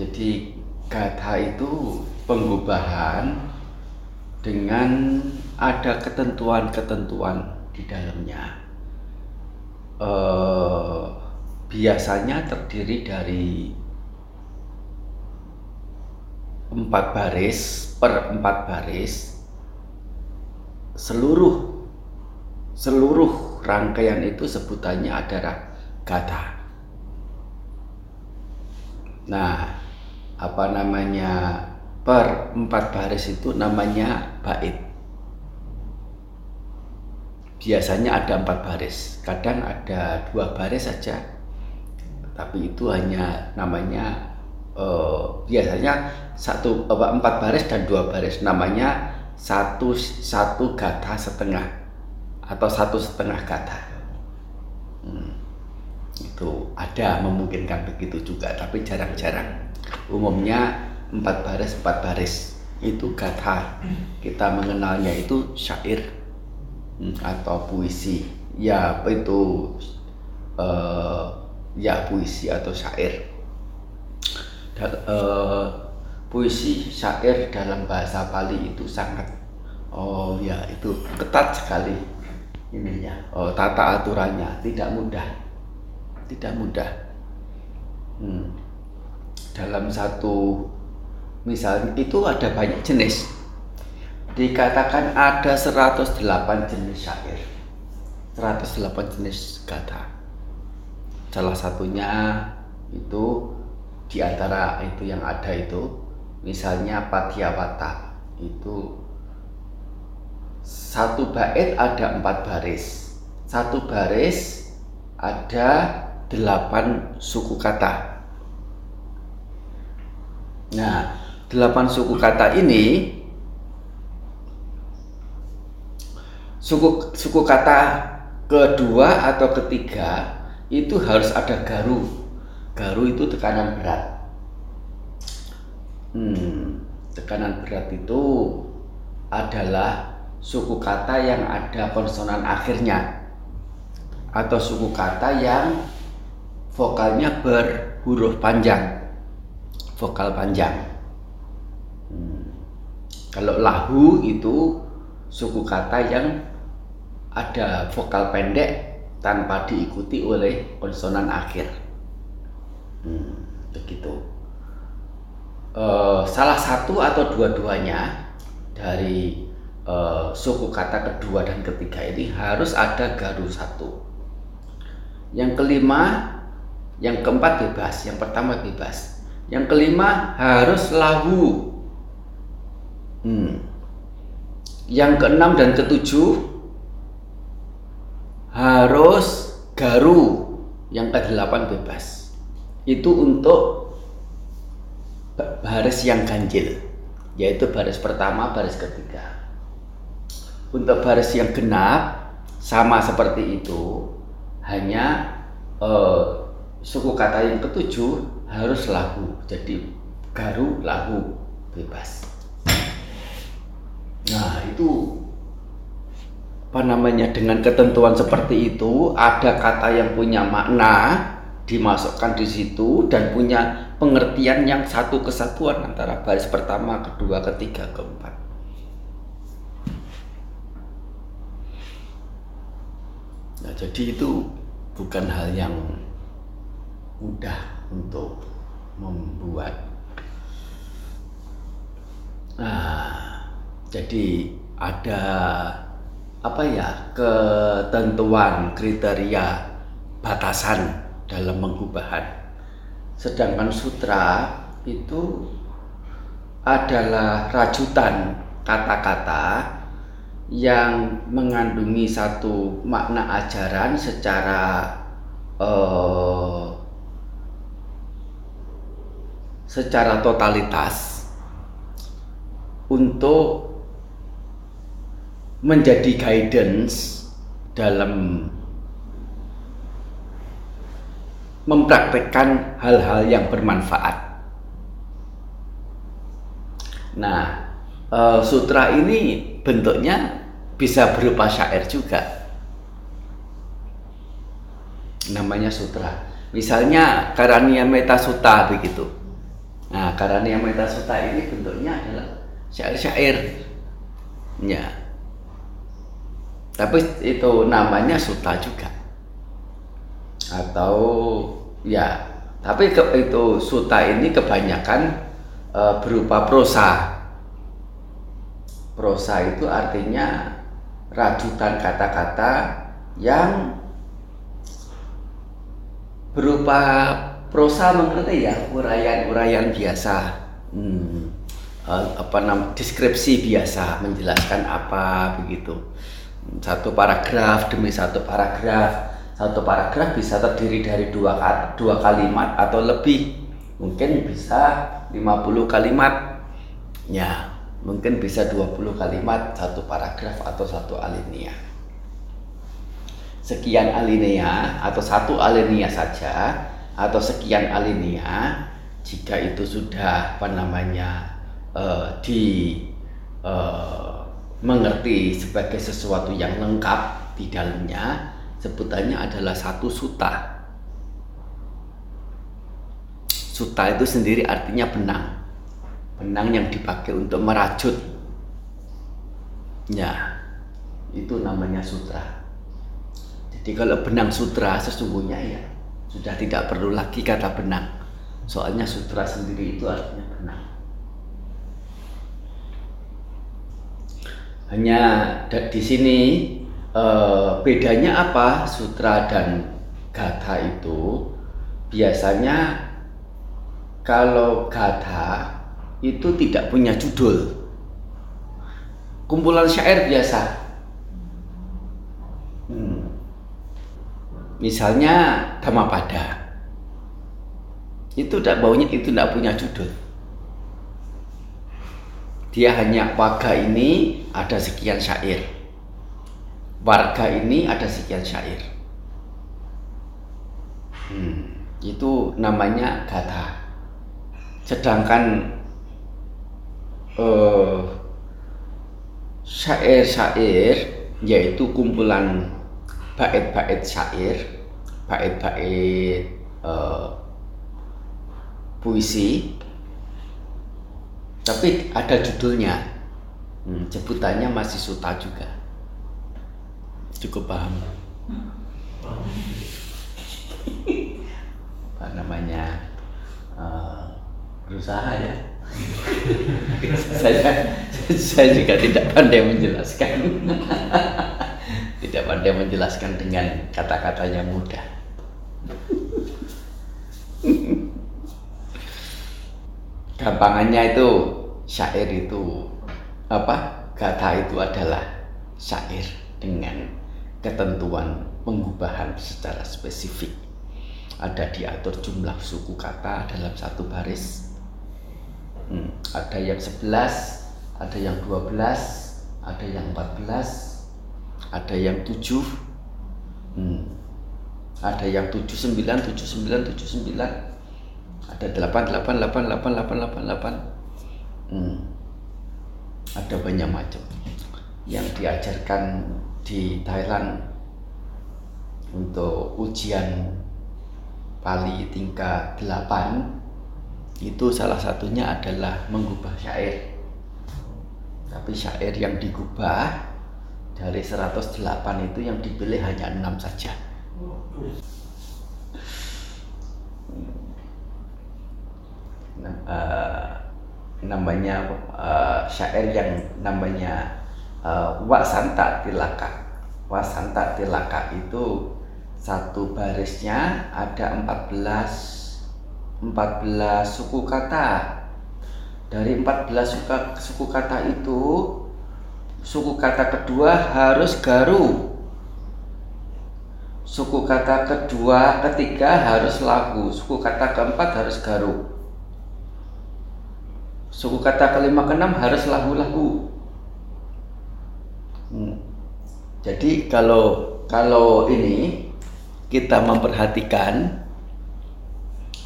Jadi gatha itu pengubahan dengan ada ketentuan-ketentuan di dalamnya. Eh, biasanya terdiri dari empat baris per empat baris seluruh seluruh rangkaian itu sebutannya adalah kata. Nah, apa namanya per empat baris itu namanya bait. Biasanya ada empat baris, kadang ada dua baris saja, tapi itu hanya namanya uh, biasanya satu empat baris dan dua baris namanya satu satu gata setengah atau satu setengah gata. Itu ada memungkinkan begitu juga, tapi jarang-jarang. Umumnya empat baris empat baris. Itu gatha. Kita mengenalnya itu syair hmm, atau puisi. Ya itu uh, ya puisi atau syair. Dan, uh, puisi syair dalam bahasa Bali itu sangat oh ya itu ketat sekali ininya. Oh, tata aturannya. Tidak mudah tidak mudah. Hmm. dalam satu misalnya itu ada banyak jenis. Dikatakan ada 108 jenis syair. 108 jenis kata. Salah satunya itu di antara itu yang ada itu misalnya Patyawata itu satu bait ada empat baris. Satu baris ada delapan suku kata. Nah delapan suku kata ini suku suku kata kedua atau ketiga itu harus ada garu. Garu itu tekanan berat. Hmm, tekanan berat itu adalah suku kata yang ada konsonan akhirnya atau suku kata yang vokalnya berhuruf panjang vokal panjang kalau lahu itu suku kata yang ada vokal pendek tanpa diikuti oleh konsonan akhir. Hmm, begitu. E, salah satu atau dua-duanya dari e, suku kata kedua dan ketiga ini harus ada garu satu. Yang kelima, yang keempat bebas, yang pertama bebas. Yang kelima harus lahu Hmm. Yang keenam dan ketujuh harus garu, yang kedelapan bebas. Itu untuk baris yang ganjil, yaitu baris pertama, baris ketiga. Untuk baris yang genap sama seperti itu, hanya eh, suku kata yang ketujuh harus lahu, jadi garu lahu bebas. Nah, itu apa namanya dengan ketentuan seperti itu ada kata yang punya makna dimasukkan di situ dan punya pengertian yang satu kesatuan antara baris pertama, kedua, ketiga, keempat. Nah, jadi itu bukan hal yang mudah untuk membuat. Nah, jadi ada apa ya ketentuan kriteria batasan dalam mengubahan sedangkan sutra itu adalah rajutan kata-kata yang mengandungi satu makna ajaran secara uh, secara totalitas untuk menjadi guidance dalam mempraktekkan hal-hal yang bermanfaat. Nah, uh, sutra ini bentuknya bisa berupa syair juga. Namanya sutra. Misalnya Karania Meta Sutta begitu. Nah, karena yang Meta Suta ini bentuknya adalah syair-syair. Ya. Tapi itu namanya suta juga. Atau ya, tapi ke, itu suta ini kebanyakan e, berupa prosa. Prosa itu artinya rajutan kata-kata yang berupa prosa mengerti ya uraian-uraian biasa. Hmm, eh, apa nam deskripsi biasa menjelaskan apa begitu. Satu paragraf demi satu paragraf. Satu paragraf bisa terdiri dari dua dua kalimat atau lebih. Mungkin bisa 50 kalimat. Ya mungkin bisa 20 kalimat satu paragraf atau satu alinea. Sekian alinea atau satu alinea saja atau sekian alinea jika itu sudah apa namanya uh, di uh, mengerti sebagai sesuatu yang lengkap di dalamnya sebutannya adalah satu suta. Suta itu sendiri artinya benang. Benang yang dipakai untuk merajut. Ya itu namanya sutra. Jadi kalau benang sutra sesungguhnya ya sudah tidak perlu lagi kata benang. Soalnya sutra sendiri itu artinya benang. Hanya di sini eh, bedanya apa sutra dan gatha itu biasanya kalau gatha itu tidak punya judul kumpulan syair biasa misalnya Dhammapada itu tidak baunya itu tidak punya judul. Dia hanya warga ini ada sekian syair. Warga ini ada sekian syair. Hmm, itu namanya gata. Sedangkan uh, syair-syair yaitu kumpulan bait-bait syair, bait-bait uh, puisi, tapi ada judulnya, hmm, sebutannya masih suta juga. Cukup paham? Apa namanya? Uh, berusaha ya. saya saya juga tidak pandai menjelaskan tidak pandai menjelaskan dengan kata-katanya mudah. Gampangannya itu syair itu apa? Kata itu adalah syair dengan ketentuan pengubahan secara spesifik. Ada diatur jumlah suku kata dalam satu baris. Hmm, ada yang 11, ada yang 12, ada yang 14, ada yang tujuh. Hmm. ada yang tujuh sembilan tujuh sembilan tujuh sembilan. Ada delapan delapan delapan delapan delapan delapan delapan. Hmm. ada banyak macam. Yang diajarkan di Thailand untuk ujian Pali tingkat 8 itu salah satunya adalah mengubah syair. Tapi syair yang digubah dari 108 itu yang dipilih hanya enam saja. Nah, uh, namanya uh, syair yang namanya uh, Wasanta Tilaka. Wasanta Tilaka itu satu barisnya ada 14 14 suku kata. Dari 14 suku, suku kata itu Suku kata kedua harus garu. Suku kata kedua, ketiga harus lagu. Suku kata keempat harus garu. Suku kata kelima keenam harus lagu-lagu. Hmm. Jadi kalau kalau ini kita memperhatikan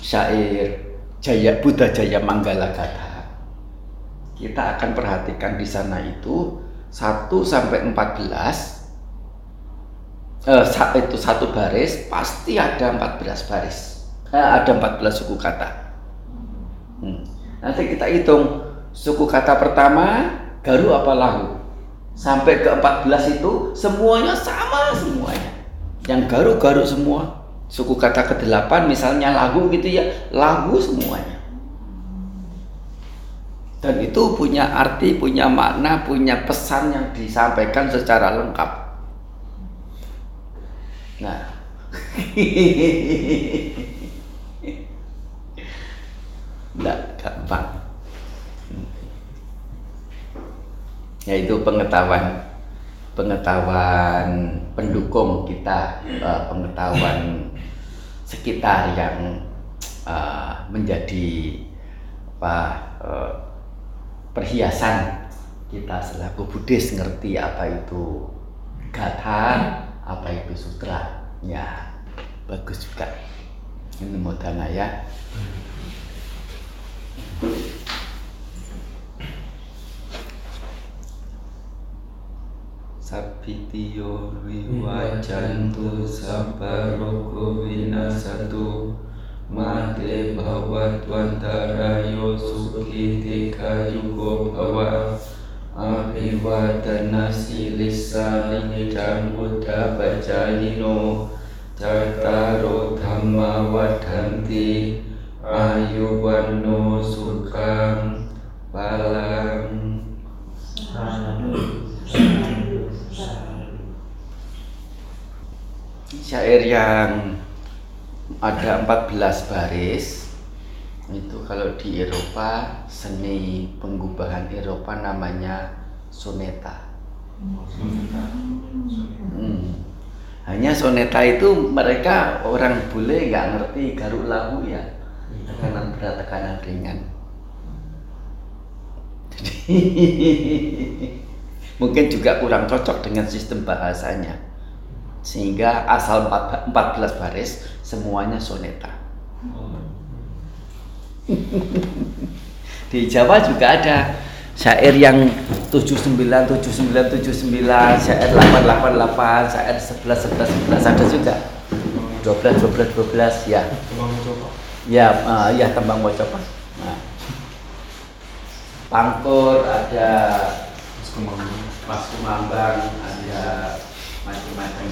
syair Jaya Buddha Jaya Manggala Kata, kita akan perhatikan di sana itu 1 sampai 14 eh, itu satu baris pasti ada 14 baris eh, ada 14 suku kata hmm. Nanti kita hitung suku kata pertama garu apa lahu. Sampai ke 14 itu semuanya sama semuanya. Yang garu-garu semua. Suku kata ke-8 misalnya lagu gitu ya, lagu semuanya. Dan itu punya arti, punya makna, punya pesan yang disampaikan secara lengkap. Nah, Tidak gampang. Yaitu pengetahuan pengetahuan pendukung kita, eh, pengetahuan sekitar yang eh, menjadi apa eh, perhiasan kita selaku Buddhis ngerti apa itu gatha, apa itu sutra. Ya, bagus juga. Ini modalnya ya. Sapitiyo viwajantu sabaroko vinasatu Mate bhavatwantarayo sukhi yugo bhava Abhiwadana silisa nidang buddha bajayino Jataro dhamma wadanti Ayu wano sukang balang Syair yang ada 14 baris itu kalau di Eropa seni penggubahan Eropa namanya soneta. Hmm. Hanya soneta itu mereka orang bule nggak ngerti garuk lahu ya tekanan berat tekanan ringan. Jadi mungkin juga kurang cocok dengan sistem bahasanya sehingga asal 14 baris semuanya soneta. Di Jawa juga ada syair yang 79 79 79 syair 888 syair 11 11 11 ada juga. 12 12 12 ya. Ya uh, ya tembang mocopa nah. pangkur ada mas kumambang ada macam-macam